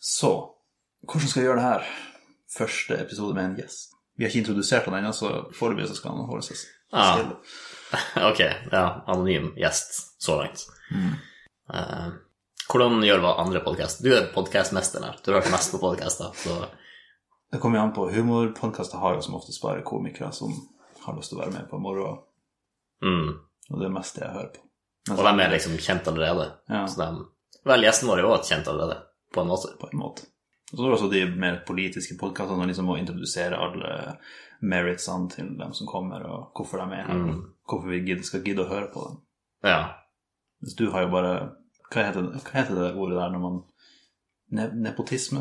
Så hvordan skal vi gjøre det her? Første episode med en gjest. Vi har ikke introdusert han ennå, så foreløpig skal han holde seg Ah. Ok, ja, anonym gjest så langt. Eh, hvordan gjør hva andre podkast? Du er podkastmesteren her. Du har hørt mest på podkaster, så Det kommer jo an på. Humorpodkaster har jo som oftest bare komikere som har lyst til å være med på moro. mm. og det er mest det jeg hører på. Men Og de er liksom kjent allerede. Ja. Så de, vel, gjesten vår er jo kjent allerede, på en måte. på en måte. Og så er det også de mer politiske podkastene som liksom må introdusere alle meritsene til dem som kommer, og hvorfor de er her, mm. hvorfor vi gidder, skal gidde å høre på dem. Ja. Hvis du har jo bare Hva heter, det- hva heter det ordet der når man ne Nepotisme?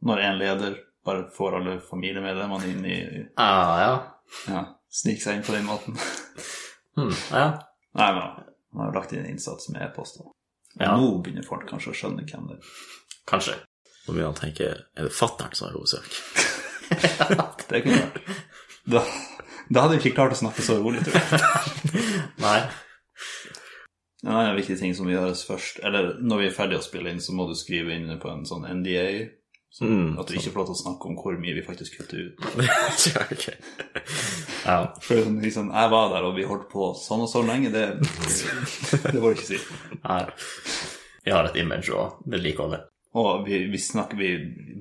Når en leder bare får alle familiemedlemmene inn i Ah, ja. Ja, snike seg inn på den måten. Hmm, ja. Nei, men han har jo lagt inn innsats med e-poster. Ja. Nå begynner folk kanskje å skjønne hvem det er. Kanskje. Nå begynner han å tenke Er det fattern som har hovedsøk? ja, Det kunne vært Da, da hadde vi ikke klart å snakke så rolig, tror jeg. Nei. En annen viktig ting som gjøres først, eller når vi er ferdige å spille inn, så må du skrive inn på en sånn NDA. Så Mm, at du ikke får lov til å snakke om hvor mye vi faktisk kutter ut. ja. For sånn, liksom, jeg var der, og vi holdt på sånn og så lenge, det, det må du ikke si. Nei. Vi har et image å vedlikeholde. Og vi, vi snakker, vi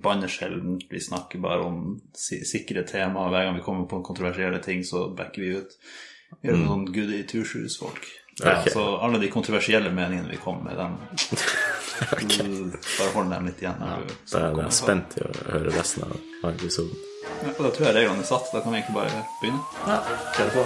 banner sjelden, vi snakker bare om sikre temaer. Hver gang vi kommer på kontroversielle ting, så backer vi ut. Vi er sånn good i turshus-folk. Ja. Så alle de kontroversielle meningene vi kommer med, dem Bare hold dem litt igjen. Ja, Da er jeg spent til å høre resten av episoden. Ja, og da tror jeg reglene er satt. Da kan vi egentlig bare begynne. Ja, kjør på.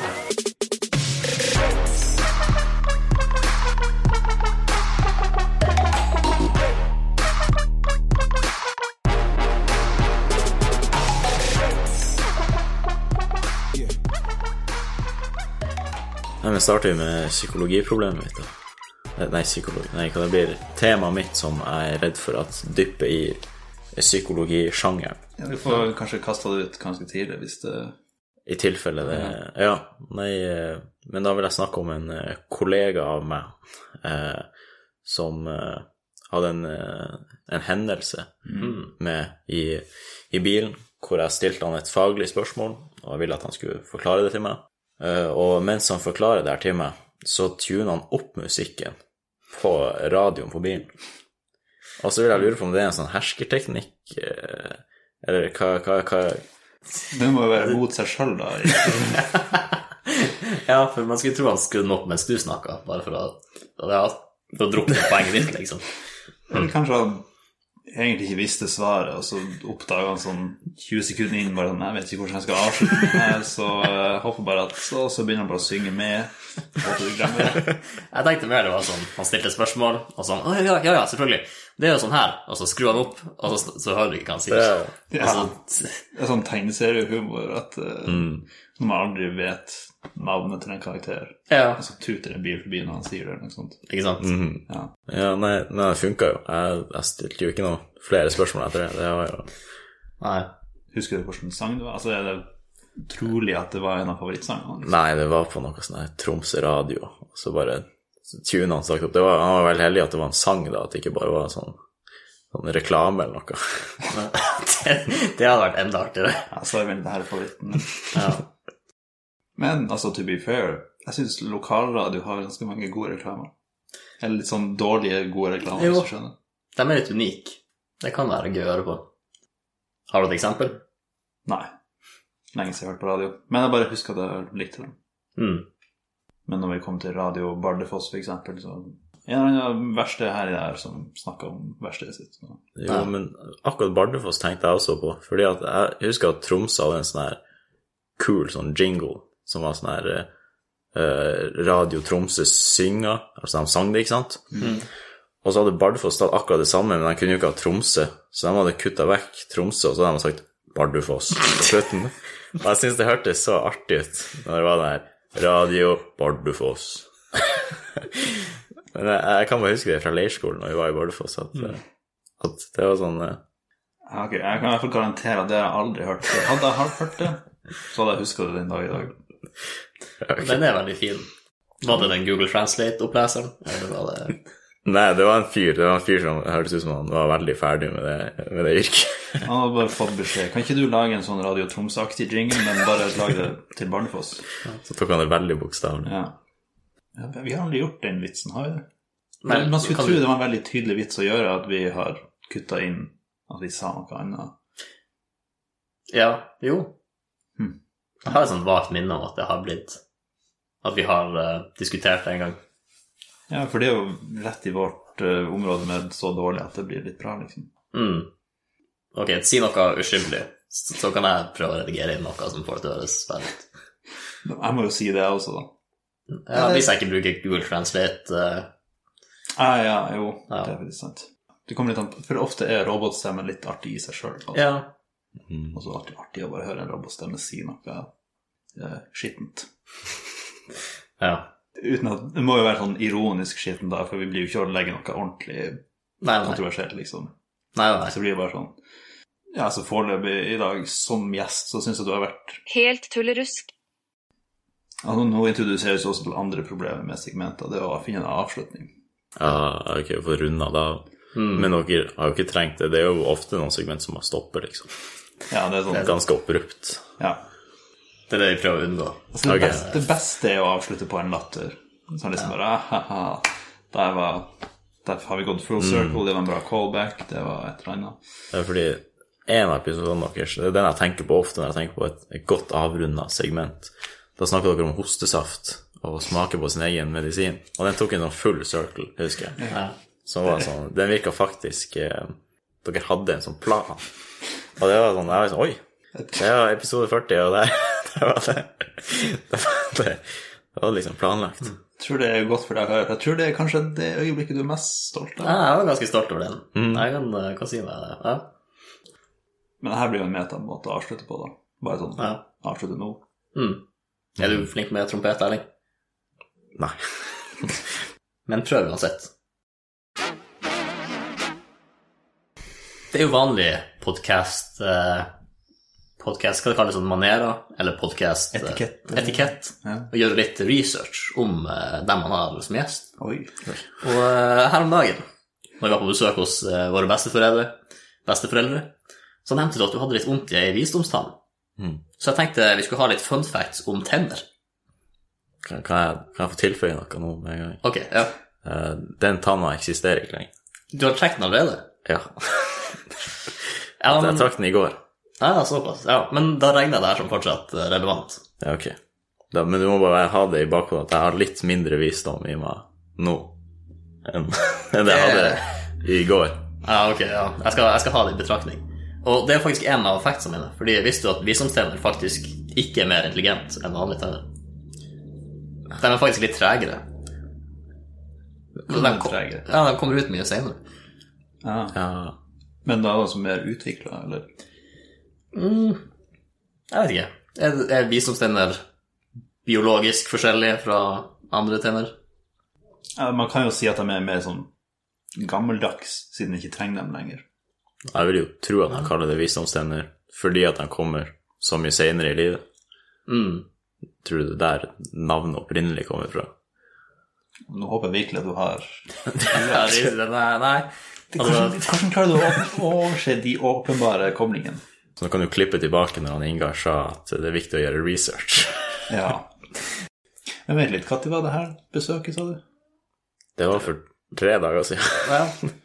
Starter vi med psykologiproblemet mitt, da. Eh, Nei, psykologi Nei, hva det blir. Temaet mitt som jeg er redd for at dypper i psykologisjangeren. Ja, vi får kanskje kasta det ut ganske tidlig hvis det I tilfelle det Ja, nei, eh, men da vil jeg snakke om en eh, kollega av meg eh, som eh, hadde en, en hendelse med i, i bilen, hvor jeg stilte han et faglig spørsmål, og jeg ville at han skulle forklare det til meg. Eh, og mens han forklarer det her til meg, så tuner han opp musikken på radioen på bilen. Og så vil jeg lure på om det er en sånn herskerteknikk, eh, eller hva, hva, hva Det må jo være mot seg sjøl, da. Ja, for man skulle tro han skrudde den opp mens du snakka, bare for å, for å drukne poenget ditt, liksom. Kanskje han egentlig ikke visste svaret, og så oppdaga han sånn 20 sekunder inn bare sånn Jeg vet ikke hvordan jeg skal avslutte den her, så jeg håper bare at Så, så begynner han bare å synge med. Håper du glemmer det. Jeg tenkte mer det var sånn, han stilte spørsmål, og sånn, «Å, ja, ja, ja, selvfølgelig. Det er jo sånn her, og så skrur han opp, og så, så hører du ikke hva han sier. Det- Ja. Altså, Det er sånn tegneseriehumor at uh, mm. man aldri vet navnet til en karakter, ja, og så tuter en bil forbi når han sier det, eller noe sånt. ikke sant? Ja. Ja, nei, nei det funka jo. Jeg, jeg stilte jo ikke noe flere spørsmål etter det. Det var jo Nei. Husker du hvilken sang det var? Altså, er det trolig at det var en av favorittsangene hans? Nei, det var på noe sånn her Tromsø radio, og så bare tuna han sagt opp. Det var, han var veldig heldig at det var en sang, da, at det ikke bare var sånn, sånn reklame eller noe. det, det hadde vært enda artigere. Ja, så er vel det her favoritten. Ja. Men altså, to be fair, jeg syns lokalradio har ganske mange gode reklamer. Eller litt sånn dårlige, gode reklamer, Jo. hvis du skjønner. De er litt unike. Det kan være gøy å høre på. Har du et eksempel? Nei. Lenge siden jeg har hørt på radio. Men jeg bare husker at jeg likte dem. Mm. Men når vi kom til Radio Bardufoss, eksempel, så En eller annen verste her i der som snakka om verkstedet sitt. Så. Jo, Ja. men akkurat Bardufoss tenkte jeg også på, fordi at jeg husker at Tromsø hadde en sånn her kul sånn jingle, som var sånn her eh, Radio Tromsø synger, altså de sang det, ikke sant? Og så hadde Bardufoss tatt akkurat det samme, men de kunne jo ikke ha Tromsø, så de hadde kutta vekk Tromsø, og så hadde de sagt Bardufoss på slutten. Og jeg syns det hørtes så artig ut når det var den her Radio Bardufoss. men jeg, jeg kan bare huske det fra leirskolen når vi var i Bardufoss, at, mm. at det var sånn eh, ok, Jeg kan i hvert fall garantere at det har jeg aldri hørt før. Hadde jeg hørt det, så hadde jeg huska det den dag i dag. Den er veldig fin. Var det den Google Translate-oppleseren? Det Nei, det var en fyr det var en fyr som hørtes ut som han var veldig ferdig med det, med det yrket. Han hadde bare fått beskjed. Kan ikke du lage en sånn Radio Troms-aktig jingle, men bare lage det til Barnefoss? Så tok han det veldig bokstavelig. Ja. ja. Vi har aldri gjort den vitsen, har vi det? Nei, Men man skulle tro du- det var en veldig tydelig vits å gjøre at vi har kutta inn at vi sa noe annet. Ja, jo. Hm. Jeg har et sånt vagt minne om at det har blitt At vi har uh, diskutert det en gang. Ja, for det er jo rett i vårt uh, område med så dårlig at det blir litt bra, liksom. Mm. Ok, si noe uskyldig, så så kan jeg prøve å redigere inn noe som får det til å høres feil ut. Jeg må jo si det også, da. Ja, hvis jeg ikke bruker Google Translate uh... Ah, ja, jo, Ja. det er faktisk sant. Det kommer litt an på, For ofte er robotstemmen litt artig i seg sjøl. Ja. Mm. Og så artig, artig å bare høre en robotstemme si noe eh, skittent. ja. Uten at, Det må jo være sånn ironisk skittent, da, for vi blir jo ikke å legge noe ordentlig Nei, nei. kontroversielt, liksom. nei, nei. Så blir det bare sånn Ja, så foreløpig i dag, som gjest, så syns jeg du har vært Helt tullerusk. ja, nå- introduseres også til andre problemer med segmenter. Det er å finne en avslutning. Ja, ok, få runda det av. Mm. Men dere har jo ikke trengt det. Det er jo ofte noen segment som bare stopper, liksom. Ja, det er sånn Ganske oppbrukt. Ja. Det er det vi prøver å unngå. Altså, det, okay. beste, det beste er å avslutte på en latter. Sånn liksom bare ah, ha-ha, der var Der har vi gått full circle, det var en bra callback, det var et eller annet. Det er fordi en av episodene deres, det er den jeg tenker på ofte når jeg tenker på et, et godt avrunda segment. Da snakker dere om hostesaft og smake på sin egen medisin. Og den tok en sånn full circle, husker jeg. Ja. Som var sånn, Den virka faktisk eh, Dere hadde en sånn plan. Og det var sånn jeg var sånn, Oi! Det var episode 40, og det, der var det. Det var, det, det var liksom planlagt. Jeg tror det er godt for deg å høre. Jeg tror det er kanskje det øyeblikket du er mest stolt av. Ja, jeg var ganske stolt over den. Jeg kan, eh, kan si meg det. Ja. Men det her blir jo en metamåte å avslutte på, da. Bare sånn Ja. avslutte nå. Mm. Er du flink med trompet, Erling? Nei. Men prøv uansett. Det er jo vanlig podcast eh, Podkast, Hva det kalles sånn manerer? Eller podcast eh, Etikett. etikett. Ja. Å gjøre litt research om eh, dem man har som gjest. Oi. Og eh, her om dagen, når vi var på besøk hos eh, våre besteforeldre, besteforeldre, så nevnte du at du hadde litt vondt i ei visdomstann. Mm. Så jeg tenkte vi skulle ha litt fun facts om tenner. Kan, kan, jeg, kan jeg få tilføye noe nå med en gang? Ok, ja. Eh, den tanna eksisterer ikke lenger. Du har trukket den allerede? Ja. Ja, men, Jeg trakk den i går. ja, såpass. Ja, men da regner jeg det her som fortsatt eh, relevant. Ja, ok. Da, men du må bare ha det i bakhodet at jeg har litt mindre visdom i meg nå enn det jeg hadde i går. Ja, ok, ja. Jeg skal, jeg skal ha det i betraktning. Og det er faktisk en av factsene mine, fordi visste jo at visdomstenner faktisk ikke er mer intelligent enn vanlige tenner. De er faktisk litt tregere. De, kom, Ja, de kommer ut mye senere. Ja. Ja. Men da altså mer utvikla, eller? Jeg vet ikke. Er, er visdomstenner biologisk forskjellige fra andre tenner? Ja, man kan jo si at de er mer sånn gammeldags, siden de ikke trenger dem lenger. Jeg vil jo tro at de kaller det visdomstenner fordi at de kommer så mye senere i livet. Mm. Tror du det er der navnet opprinnelig kommer fra? Nå håper jeg virkelig at du har nei, nei. Hvordan, hvordan klarer du å overse de åpenbare koblingene? Så nå kan du klippe tilbake når han Ingar sa at det er viktig å gjøre research. Ja. Men vent litt, når var det her besøket, sa du? Det var for tre dager siden. ja.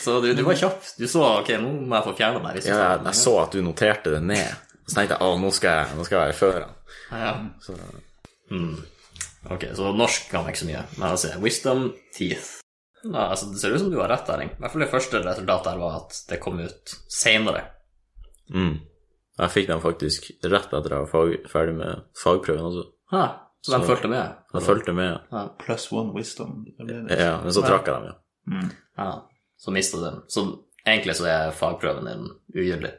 Så du, du var kjapp. Du så ok, nå må jeg få fjerna meg. Ja, jeg, jeg så at du noterte det ned. Så tenkte jeg å, nå skal jeg, nå skal jeg være før han. Ja. Så, Mm. Ok, så norsk kan jeg ikke så mye. Men altså, wisdom, teeth. Ja, altså, det ser ut som du har rett, Erling. I hvert fall det første resultatet her var at det kom ut seinere. mm. Jeg fikk den faktisk rett etter jeg var fag, ferdig med fagprøven også. Ha, så de fulgte med? De fulgte med. ja. Plus one wisdom. Ja, men så trakk jeg dem, ja. Ja, så mista du den. Så egentlig så er fagprøven din ugyldig.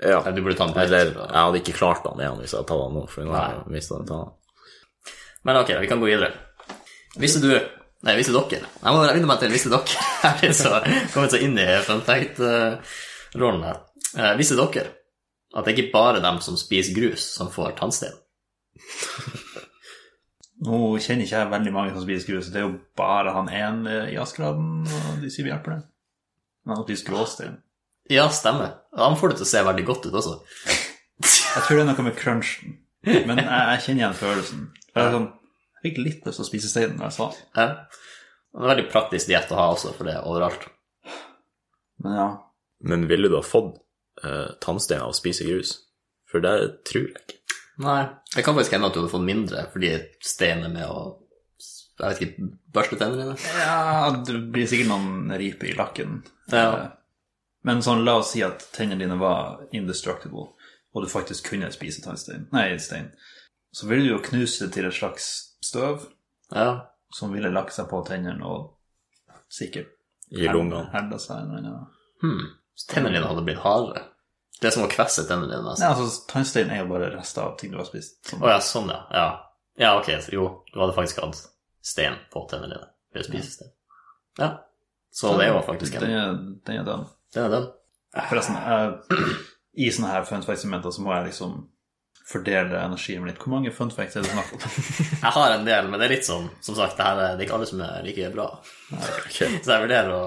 ja. Eller Du burde ta den på Eller, jeg hadde ikke klart den igjen hvis jeg hadde tatt den nå, for nå har jeg mistet den. Men ok, vi kan gå videre. Visste du Nei, visste dere? Jeg må begynne meg til visste dere. Jeg er så, kommet så inn i fun fact-rollen her. Eh, visste dere at det er ikke bare dem som spiser grus, som får tannstein? Nå kjenner ikke jeg veldig mange som spiser grus, det er jo bare han ene i Askeladden, og de sier vi hjelper det. Men han spiser gråstein. Ja, stemmer. Han får det til å se veldig godt ut også. Jeg tror det er noe med crunchen, men jeg, jeg kjenner igjen følelsen. For jeg, er sånn, fikk litt lyst til å spise steinen da jeg sa det. Ja. En veldig praktisk diett å ha også, for det er overalt. Men ja, Men ville du ha fått eh, tannstein av å spise grus? For det tror jeg ikke. Nei, det kan faktisk hende at du hadde fått mindre fordi stein er med å jeg vet ikke, børste tennene dine. ja det blir sikkert noen riper i lakken. Ja. Eh, Men sånn, la oss si at tennene dine var indestructible, og du faktisk kunne spise tannstein, nei, stein, så ville du jo knuse det til et slags støv Ja. som ville lagt seg på tennene og sikkert I lungene. herda seg en eller annen. Hmm. Så tennene dine hadde blitt hardere. Det som å kvesse tennene dine. Nei, altså, tannstein er jo bare rester av ting du har spist. Sånn. oh, ja, sånn, ja. ja. Ja, ok, jo, du hadde faktisk hatt stein på tennene dine ved å spise stein. Ja. Så det var faktisk Den en. er, den er den. Det er den. Forresten, jeg, i sånne her fun facts-momenter så må jeg liksom fordele energien min litt. Hvor mange fun facts er det snakk om? Jeg har en del, men det er litt sånn, som sagt, det her er det er ikke alle som er like bra. Okay. Så jeg vurderer å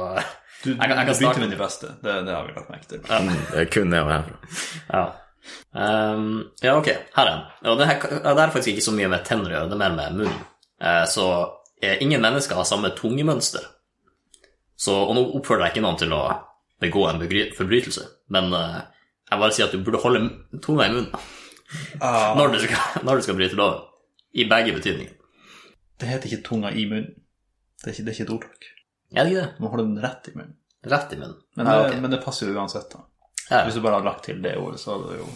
Du, du, Jeg kan- jeg kan du begynte med de beste. Det, det har vi lagt merke til. Ja. Det er kun nedover herfra. Ja. Um, ja, ok, her er den. Og det, her, det er faktisk ikke så mye med tenner å gjøre, det er mer med munnen. Uh, så eh, ingen mennesker har samme tungemønster. Så, og nå oppfordrer jeg ikke noen til å begå en forbrytelse, men uh, jeg bare sier at du burde holde tunga i munnen Ah, når du skal, når du skal bryte loven. I begge betydninger. det heter ikke tunga i munnen. Det er ikke, det er ikke et ordtak. Er det ikke det? Du må holde den rett i munnen. Rett i munnen. Men, ja, det, men det passer jo uansett. da. Ja, Hvis du bare hadde lagt til det ordet, så hadde det jo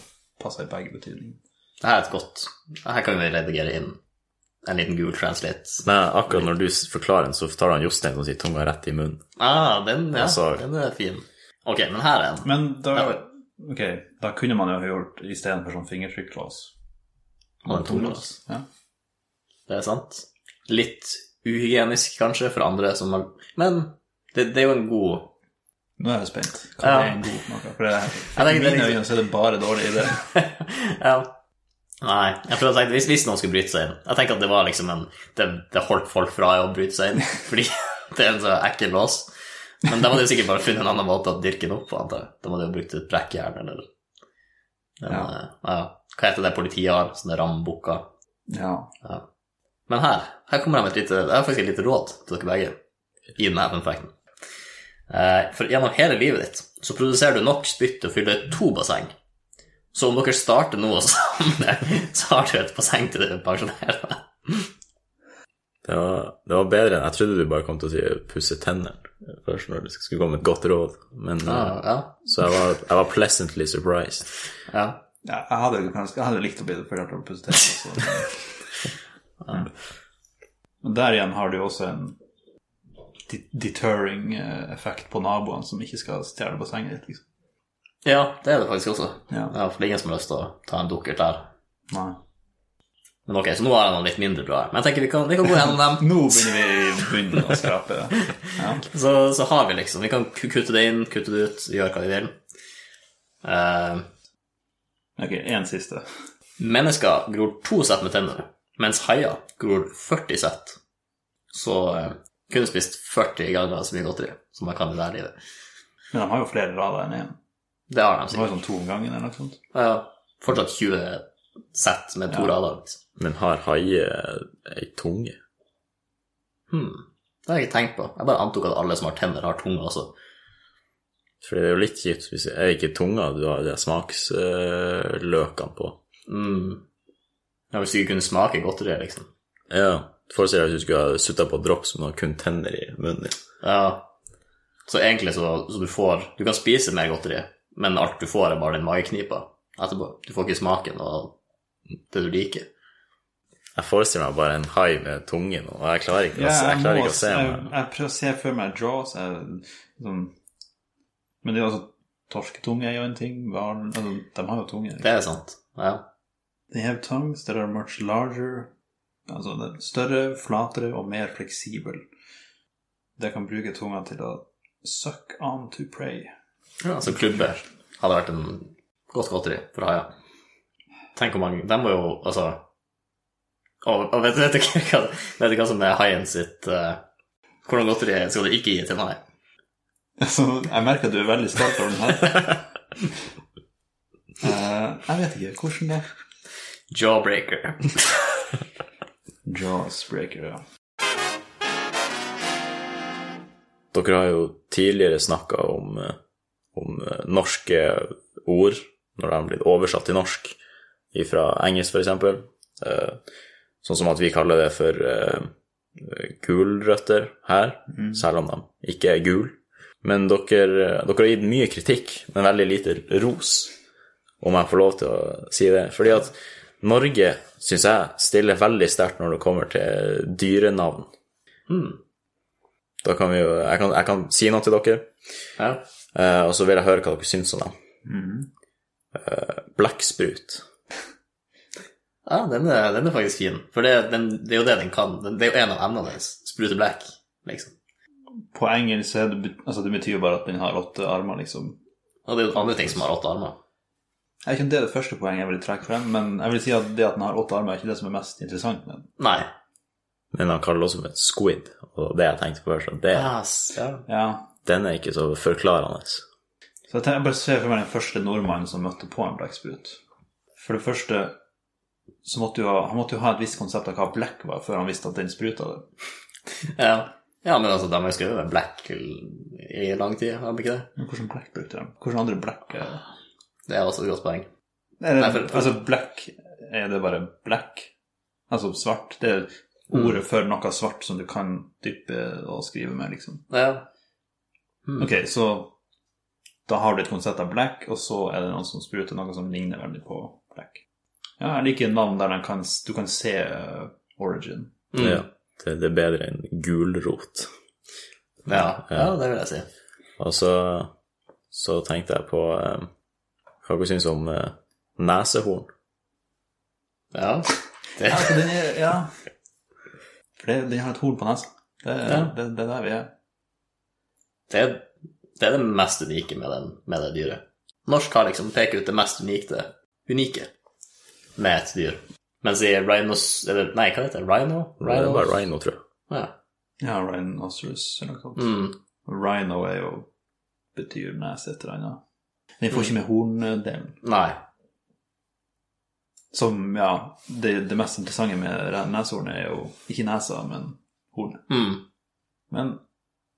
passa i begge betydninger. det her er et godt Her kan vi redigere inn en liten Google Translate. Nei, akkurat når du forklarer den, så tar han Jostein og sier tunga rett i munnen. Ah, den, ja, Altså- den er fin. Ok, men her er den. Men da. Ok, da kunne man jo ha gjort istedenfor sånn fingertrykklås. En. Ja. Det er sant. Litt uhygienisk, kanskje, for andre som har Men det, det er jo en god Nå er jeg spent. Hva Ja. er en god noe? For det, I mine øyne så er det bare dårlig idé. Ja. Nei, jeg prøvde å tenke, hvis, hvis noen skulle bryte seg inn Jeg tenker at det var liksom en Det, det holdt folk fra å bryte seg inn, fordi det er en så ekkel lås. Men da hadde de sikkert bare funnet en annen måte å dyrke den opp på, antar jeg. Da hadde de brukt et brekkjern eller en, Ja. eh, ja. Hva heter det politiet har? Sånne rambukker. Ja. Ja. Men her her kommer de med et lite, det er faktisk et lite råd til dere begge i denne fun facten. Eh, For gjennom hele livet ditt så produserer du nok spytt til å fylle to basseng. Så om dere starter nå sammen, så har du et basseng til dere pensjonerer deg. Det var, det var bedre enn Jeg trodde du bare kom til å si 'pusse tennene' først når du skulle komme med et godt råd. Men, Ja, eh, ja, Så jeg var, jeg var pleasantly surprised. ja. ja jeg, hadde, kanskje, jeg hadde likt å bli fortalt om pusse tennene. Men der igjen har du jo også en deterring eh, effekt på naboene som ikke skal stjele bassenget ditt. Liksom. ja, det er det faktisk også. Ja. Ja, det er ingen som har lyst til å ta en dukkert der. Nei. Men ok, så nå har jeg noen litt mindre bra. Men jeg tenker vi kan, vi kan gå gjennom dem. Nå begynner vi i bunnen å skrape. Ja. Så, så har vi liksom Vi kan kutte det inn, kutte det ut, gjøre hva vi vil. Uh, Ok, én siste. Mennesker gror to sett med tenner, mens haier gror 40 sett. Så uh, kunne spist 40 ganger så mye godteri som man kan i det livet. Men de har jo flere rader enn én. Det har de sikkert. Det var jo sånn to om gangen eller noe sånt. Ja, fortsatt 20 sett med to Ja. rader. Liksom. Men har haier ei tunge? Hmm. Det har jeg ikke tenkt på. Jeg bare antok at alle som har tenner, har tunge også. For det er jo litt kjipt hvis det er ikke tunga du har de smaksløkene på. Mm. Ja, hvis du ikke kunne smake godteriet, liksom. Ja, Forestill deg at du skulle ha sutta på drops som har kun tenner i munnen din. Ja. Så egentlig så, så du får Du kan spise mer godteri, men alt du får, er bare den mageknipa etterpå. Du får ikke smaken og det du liker. Jeg forestiller meg bare en hai med tunge nå, og jeg klarer ikke, å se- jeg klarer må- ikke å se jeg, meg. jeg prøver å se for meg Jaws. Jeg, sånn, men det er altså Torsketunge er jo en ting. Barn, altså, De har jo tunge. Det er sant. Ja. They have tongues that are much larger. Altså det er større, flatere og mer fleksibel. Det kan bruke tunga til å suck on to pray. ja altså klubber hadde vært en godt godteri for haier. Tenk hvor mange De må jo Altså Og, og vet, vet, du hva, vet du hva som er haien sitt uh, Hvordan godteri skal du ikke gi til en hai? Jeg merker at du er veldig stolt over den her. uh, jeg vet ikke. Hvordan det? Jawbreaker. Jawsbreaker, ja. Dere har jo tidligere snakka om, eh, om norske ord når de har blitt oversatt til norsk fra engelsk, f.eks. Uh, sånn som at vi kaller det for uh, gulrøtter her, selv om de ikke er gul. Men dere, dere har gitt mye kritikk, men veldig lite ros, om jeg får lov til å si det. Fordi at Norge, syns jeg, stiller veldig sterkt når det kommer til dyrenavn. Da kan vi jo jeg kan, jeg kan si noe til dere, Ja. eh, og så vil jeg høre hva dere syns om dem. Eh, Blekksprut. Ja, den er, den er faktisk fin. For det, den, det er jo det den kan. Den- Det er jo en av emnene deres. Sprute black, liksom. På engelsk er det, altså det betyr jo bare at den har åtte armer, liksom. Og det er jo andre ting som har åtte armer. Jeg vet ikke om det er det første poenget jeg vil trekke frem, men jeg vil si at det at den har åtte armer, er ikke det som er mest interessant med den. Nei. Men han kaller det også for et squid, og det jeg tenkte på først, at det, yes, ja. Ja, den er ikke så forklarende. Så jeg, tenker, jeg bare ser for meg den første nordmannen som møtte på en blekksprut. For det første så måtte jo ha, han måtte jo ha et visst konsept av hva blekk var, før han visste at den spruta det. ja. Ja, men altså, de har jo skrevet black i lang tid, har de ikke det? Men hvordan blekk brukte de? Hvordan andre blekk er det? Det er også et godt poeng. Nei, det Nei, for- altså blekk, er det bare black? Altså svart? Det er ordet for noe svart som du kan dyppe og skrive med, liksom. Ja. Ok, så da har du et konsept av black, og så er det noen som spruter noe som ligner veldig på black. Ja, jeg liker navn der den kan, du kan se uh, origin. Mm. Ja, det, det er bedre enn gulrot. Ja, ja, det vil jeg si. Og så, så tenkte jeg på eh, hva dere syns om eh, nesehorn. Ja. Det, Ja, den er, ja. For det, den har et horn på nesen. Det, Ja. det, det er der vi er. det, det er det mest unike med, den, med det dyret. Norsk har liksom pekt ut det mest unike, unike med et dyr. Mens i rhinos... Eller, nei, hva heter det? Rhino? Det er Rhino? bare rhino, tror jeg. Ja. Ja, rhinoceros eller noe sånt. Mm. Rhino er jo betyr nese et eller annet. Den får ikke med horndelen. Nei. Som, ja, det, det mest interessante med neshornet er jo ikke nesa, men hornet. Mm. Men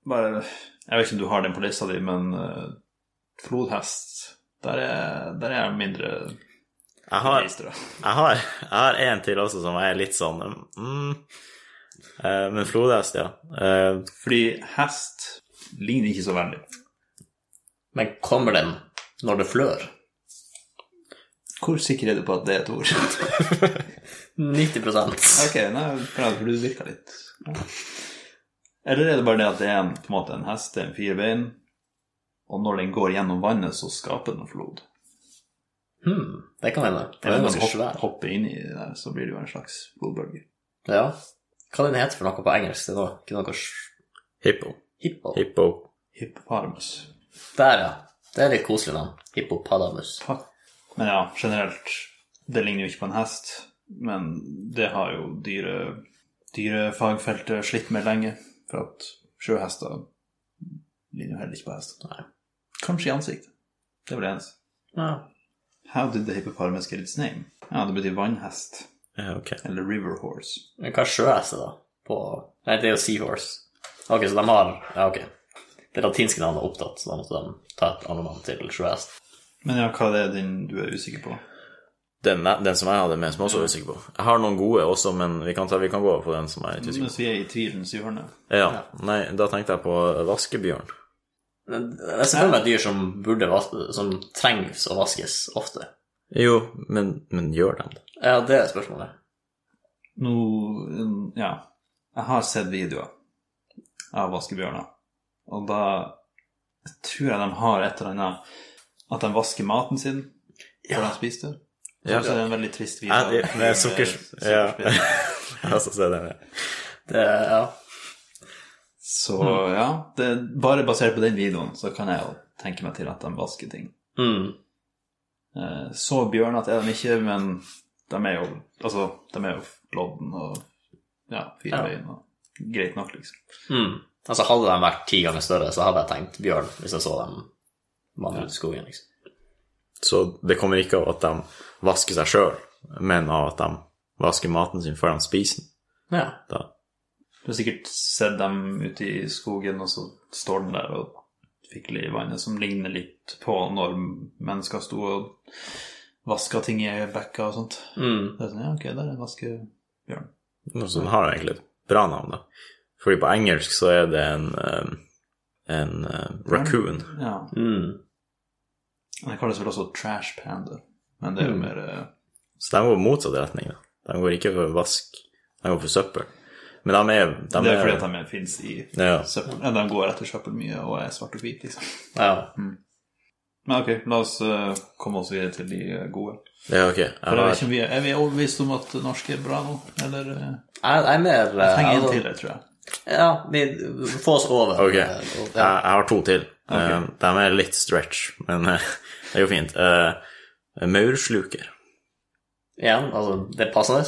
bare Jeg vet ikke om du har den på lista di, men uh, flodhest Der er, der er jeg mindre Jeg har, jeg har, jeg har en til også som er litt sånn mm, eh, Men flodhest, ja. Eh, Fordi hest ligner ikke så veldig. Men kommer den når det flør? Hvor sikker er du på at det er et ord? 90 ok, nei, bra, for du virka litt ja. Eller er det bare det at det er en, på en måte en hest, det er en firbein, og når den går gjennom vannet, så skaper den flod? Hmm, Det kan hende. Det er ganske svær. hopper inn i det der, så blir det jo en slags blodbølge. Ja. Hva den heter for noe på engelsk? Det er noe, ikke noe hippo. Hippo. Hippo. Hippopotamus. Der, ja. Det er litt koselig navn. Hippopotamus. Men ja, generelt, det ligner jo ikke på en hest, men det har jo dyre, dyrefagfeltet slitt med lenge, for at sjøhester ligner jo heller ikke på hest. Nei. Kanskje i ansiktet. Det er vel det eneste. Ja. How did the hippopotamus get its name? Ja, det betyr vannhest, Ja, ok. eller river horse. Men hva er sjøheste, da? På Nei, det er jo seahorse. Ok, så de har Ja, ok. Det latinske navnet er opptatt, så da måtte de ta et annet navn til sjøhest. Men ja, hva er det din du er usikker på? Den, den som jeg hadde med, som jeg også er usikker på. Jeg har noen gode også, men vi kan, ta, vi kan gå på den som jeg er litt usikker Mens vi er i tvilens hjørne. på. Ja, nei, da tenkte jeg på vaskebjørn. Jeg ser for meg et dyr som burde som trengs å vaskes ofte. Jo, men, men gjør de det? Ja, det er spørsmålet. Nå Ja. Jeg har sett videoer av vaskebjørner, og da tror jeg de har et eller annet At de vasker maten sin før de spiser det. Ja. Så er en veldig trist video. Ja, det- med sukker- ja. Jeg har også sett den, ja. Det, ja. Så ja, det, bare basert på den videoen så kan jeg jo tenke meg til at de vasker ting. Mm. Eh, Så bjørnete er de ikke, men de er jo Altså, de er jo lodden og ja, fire Ja. og greit nok, liksom. Mm. Altså, hadde de vært ti ganger større, så hadde jeg tenkt bjørn hvis jeg så dem vandre ut i skogen, liksom. Så det kommer ikke av at de vasker seg sjøl, men av at de vasker maten sin før de spiser den. Ja. Da. Du har sikkert sett dem ute i skogen, og så står den der og fikler i vannet, som ligner litt på når mennesker sto og vaska ting i bekka og sånt. Mm. Det er sånn, ja, ok, der er en vaskebjørn. Noe Så den har egentlig et bra navn, da. Fordi på engelsk så er det en, eh, en eh, raccoon. Ja. Mm. Den kalles vel også trash panda, men det er jo mer eh, Så de går motsatt retning, da. De går ikke for vask, de går for søppel. Men de er, de Det er fordi at de finnes i Ja. søppel. De går etter søppel mye og er svart og hvit, liksom. ja. Men ok, la oss eh, komme oss videre til de eh, gode. Ja, ok. Jeg For jeg vet ikke om vi er, er vi overbevist om at norsk er bra nå, eller uh, Jeg, jeg er mer Jeg trenger en til, jeg tror jeg. Ja, vi får oss over. ok, eh, jeg, ja. jeg har to til. Eh, de er litt stretch, men eh, det er jo fint. Uh, Maursluker. Igjen, altså, det er passende.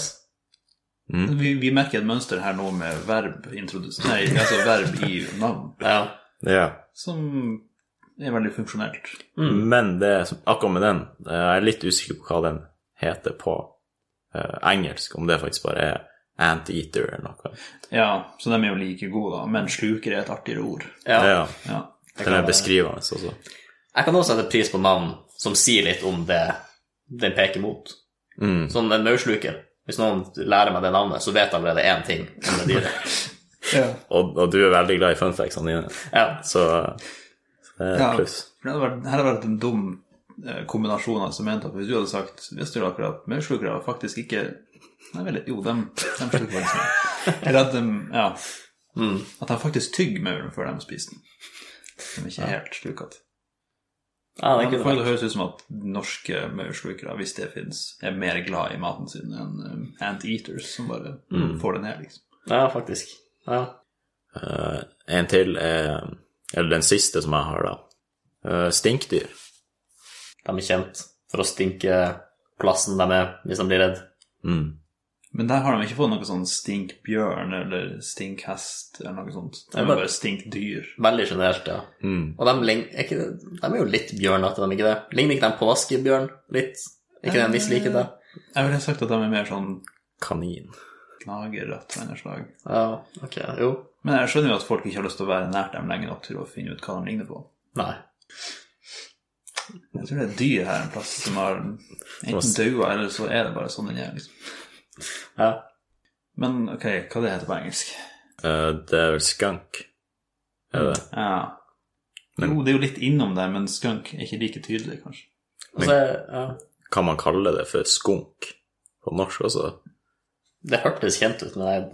Vi, vi merker et mønster her nå med verb. Nei, altså verb i navn, Ja. Ja. som er veldig funksjonelt. Men det, som- akkurat med den, eh, jeg er litt usikker på hva den heter på uh, engelsk, om det faktisk bare er anteater eller noe. Ja, så de er jo like gode, da. Men sluker er et artigere ord. ja. Ja, Ja. den er beskrivende også. Jeg kan også sette pris på navn som sier litt om det den peker mot. Mm. Sånn en maursluker. Hvis noen lærer meg det navnet, så vet jeg allerede én ting om det dyret. Og, og du er veldig glad i funfactsene dine, Ja. så, så det er Ja, pluss. for det hadde vært, her hadde vært en dum eh, kombinasjon Altså, sementer. at hvis du hadde sagt Visste du akkurat at maurslukere faktisk ikke Nei, vel, jo, de, de sluker faktisk Eller at de Ja. Mm. At de faktisk tygger mauren før de spiser den. De er ikke helt slukete. Ja, det Det høres ut som at norske maurslukere, hvis det fins, er mer glad i maten sin enn um, anteaters, som bare får det ned, liksom. Ja, faktisk. Ja. Uh, en til er Eller den siste som jeg har, da. Uh, stinkdyr. De er kjent for å stinke plassen de er hvis de blir redd. Mm. Men der har de ikke fått noe sånn stinkbjørn eller stinkhest eller noe sånt. De er bare- stinkdyr. Veldig generelt, ja. Mm. Og de, er ikke, de er jo litt bjørnete, de ikke det? Ligner ikke de påskebjørn litt? Ikke det en viss likhet, da? Jeg ville sagt at de er mer sånn Kanin. gnagerrett av en slag. Ja, ok, jo. Men jeg skjønner jo at folk ikke har lyst til å være nært dem lenge nok til å finne ut hva de ligner på. Nei. Jeg tror det er et dyr her en plass som har enten daua, eller så er det bare sånn den er, liksom. Ja. Men ok, hva det heter på engelsk? Uh, det er vel skunk. Er det? Ja. Men- Jo, det er jo litt innom det, men skunk er ikke like tydelig, kanskje. Er, ja. Kan man kalle det for skunk på norsk også? Det hørtes kjent ut, men jeg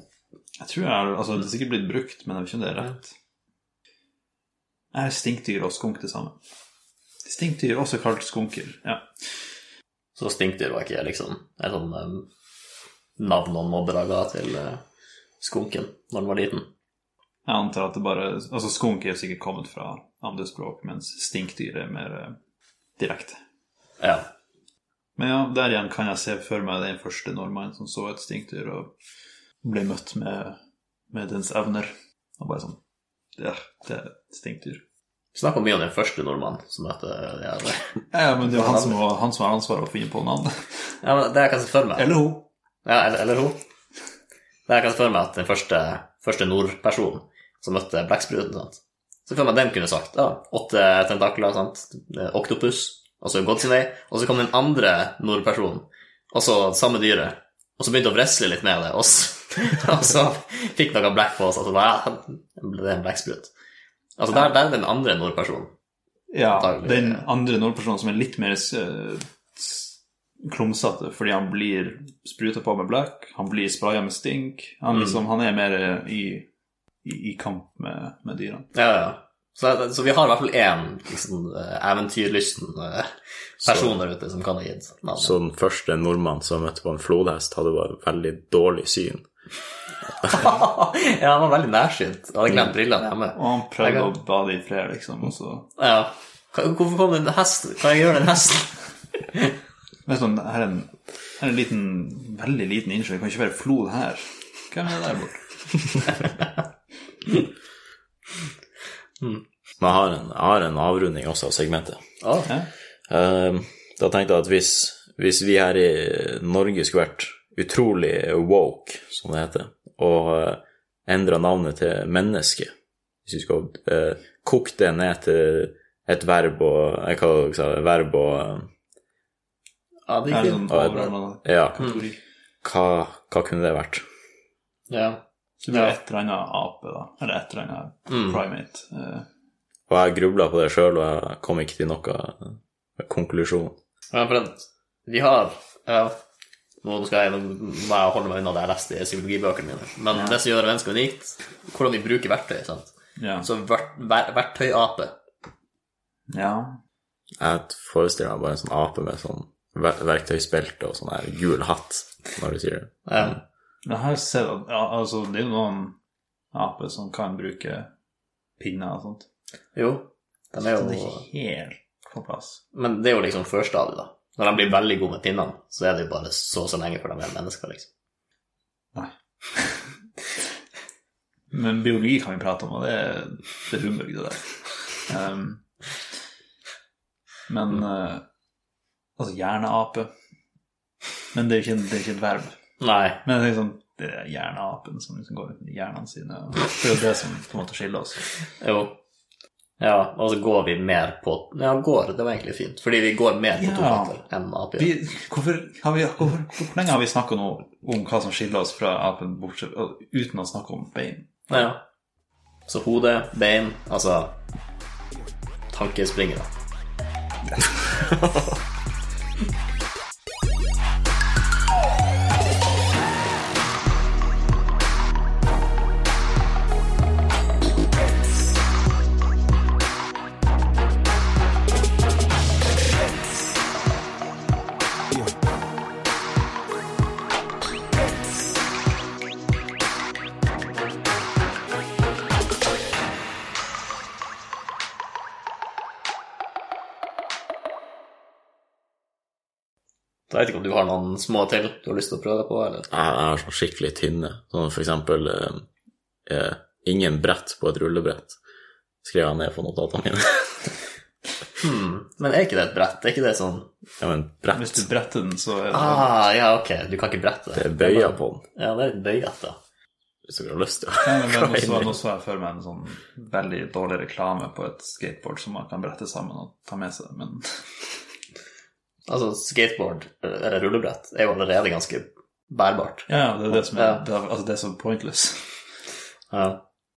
Jeg tror jeg altså Det er sikkert blitt brukt, men jeg vet ikke om det er rett. Er stinkdyr og skunk det samme? Stinkdyr, også kalt skunker. Ja. Så stinkdyr var ikke liksom en sånn navn noen mobbere ga til uh, skunken når den var liten. Jeg antar at det bare Altså, skunk er sikkert kommet fra andre språk, mens stinkdyr er mer eh, direkte. Ja. Men ja, der igjen kan jeg se for meg den første nordmannen som så et stinkdyr og ble møtt med, med dens evner. Og bare sånn Ja, det er et stinkdyr. Vi snakka mye om den første nordmannen som møtte de her. Ja, men det er jo han som, han som har ansvaret for å finne på navnet. Ja, men det jeg kan se for meg Eller hun. Ja, eller, eller hun. Det jeg kan se for meg at den første, første nordpersonen som møtte blekkspruten, sant. Så for meg at den kunne sagt ja, åtte tentakler, sant, oktopus, og så gått sin vei, og så kom den andre nordpersonen, og så samme dyret, og så begynte å wrestle litt med det, og så, og så fikk noe blekk på oss, og så bare, ja, ble det en blekksprut. Altså, der, der er den andre nordpersonen. Ja, den andre nordpersonen som er litt mer eh, klumsete fordi han blir spruta på med black, han blir spraya med stink. Han, liksom, han er mer eh, i, i, i kamp med, med dyrene. Ja, ja. Så, så vi har i hvert fall én liksom, eh, eventyrlysten eh, person der ute som kan ha gitt navnet. Så den første nordmannen som møtte på en flodhest, hadde bare veldig dårlig syn. ja, han var veldig nærsynt. Hadde glemt brillene hjemme. Og han prøvde kan... å bade i fred, liksom, og så Ja. Hvorfor kom det en hest? Kan jeg gjøre den hesten? Vet sånn, her er en, Her er en liten, veldig liten innsjø. Det kan ikke være flod her. Hvem er det der borte? Men jeg har en, jeg har en avrunding også av segmentet. Ah, Ja. Eh, da tenkte jeg at hvis, hvis vi her i Norge skulle vært utrolig woke, som det heter, og uh, endra navnet til menneske Hvis vi skulle uh, kokt det ned til et verb og Jeg kaller det verb og eh, ja, det er er sånn overordna Ja, kategori. hva, hva kunne det vært? Ja. Så det blir et eller annet ape, da. Eller et eller annet primate. Uh. Og jeg grubla på det sjøl, og jeg kom ikke til noe eh, konklusjon. Ja, for vi har ja, Nå skal jeg, må jeg holde meg unna det jeg leste i psykologibøkene mine. Men det som gjør mennesket unikt, hvordan vi bruker verktøy. sant? ja. Så ver, ver, verktøyape. ja. Jeg forestiller meg bare en sånn ape med sånn verktøysbelte og sånn her gul hatt, når du sier det. Ja. Men jeg har sett at ja, altså, det er jo noen aper som kan bruke pinner og sånt. Jo, de er Så det er jo helt på plass. Men det er jo liksom førstadiet, da. Når de blir veldig gode med pinnene, så er det jo bare så og så lenge før de er mennesker, liksom. Nei. Men biologi kan vi prate om, og det er, det er humbug, det der. Um, men uh, Altså, hjerneape Men det er jo ikke, det er ikke et verb. Nei. Men det er liksom det er hjerneapen som liksom går i hjernene sine. og Det er jo det som på en måte skiller oss. Jo. Ja, og så går vi mer på Ja, går, det var egentlig fint. Fordi vi går mer på Ja. tomater enn aper. Vi, hvorfor, har vi, hvor, hvor lenge har vi snakka nå om hva som skiller oss fra apen, bortsett, uten å snakke om bein? Ja. Så hode, bein, altså Tankespringere. jeg vet ikke om du har noen små til du har lyst til å prøve deg på, eller? Jeg, har sånn skikkelig tynne, sånn for eksempel eh, eh, ingen brett på et rullebrett, skrev jeg ned på notatene mine. Hmm. Men er ikke det et brett? Er ikke det sånn ja, men brett, Hvis du bretter den, så er det Ah, ja, ok, du kan ikke brette det er bøya på den, Ja, det er litt bøyete. hvis du har lyst til å Ja, nå så jeg for meg en sånn veldig dårlig reklame på et skateboard som man kan brette sammen og ta med seg, men Altså, skateboard, eller rullebrett, er jo allerede ganske bærbart. ja, det er det som er, Ja. det er, altså det er så pointless. Ja.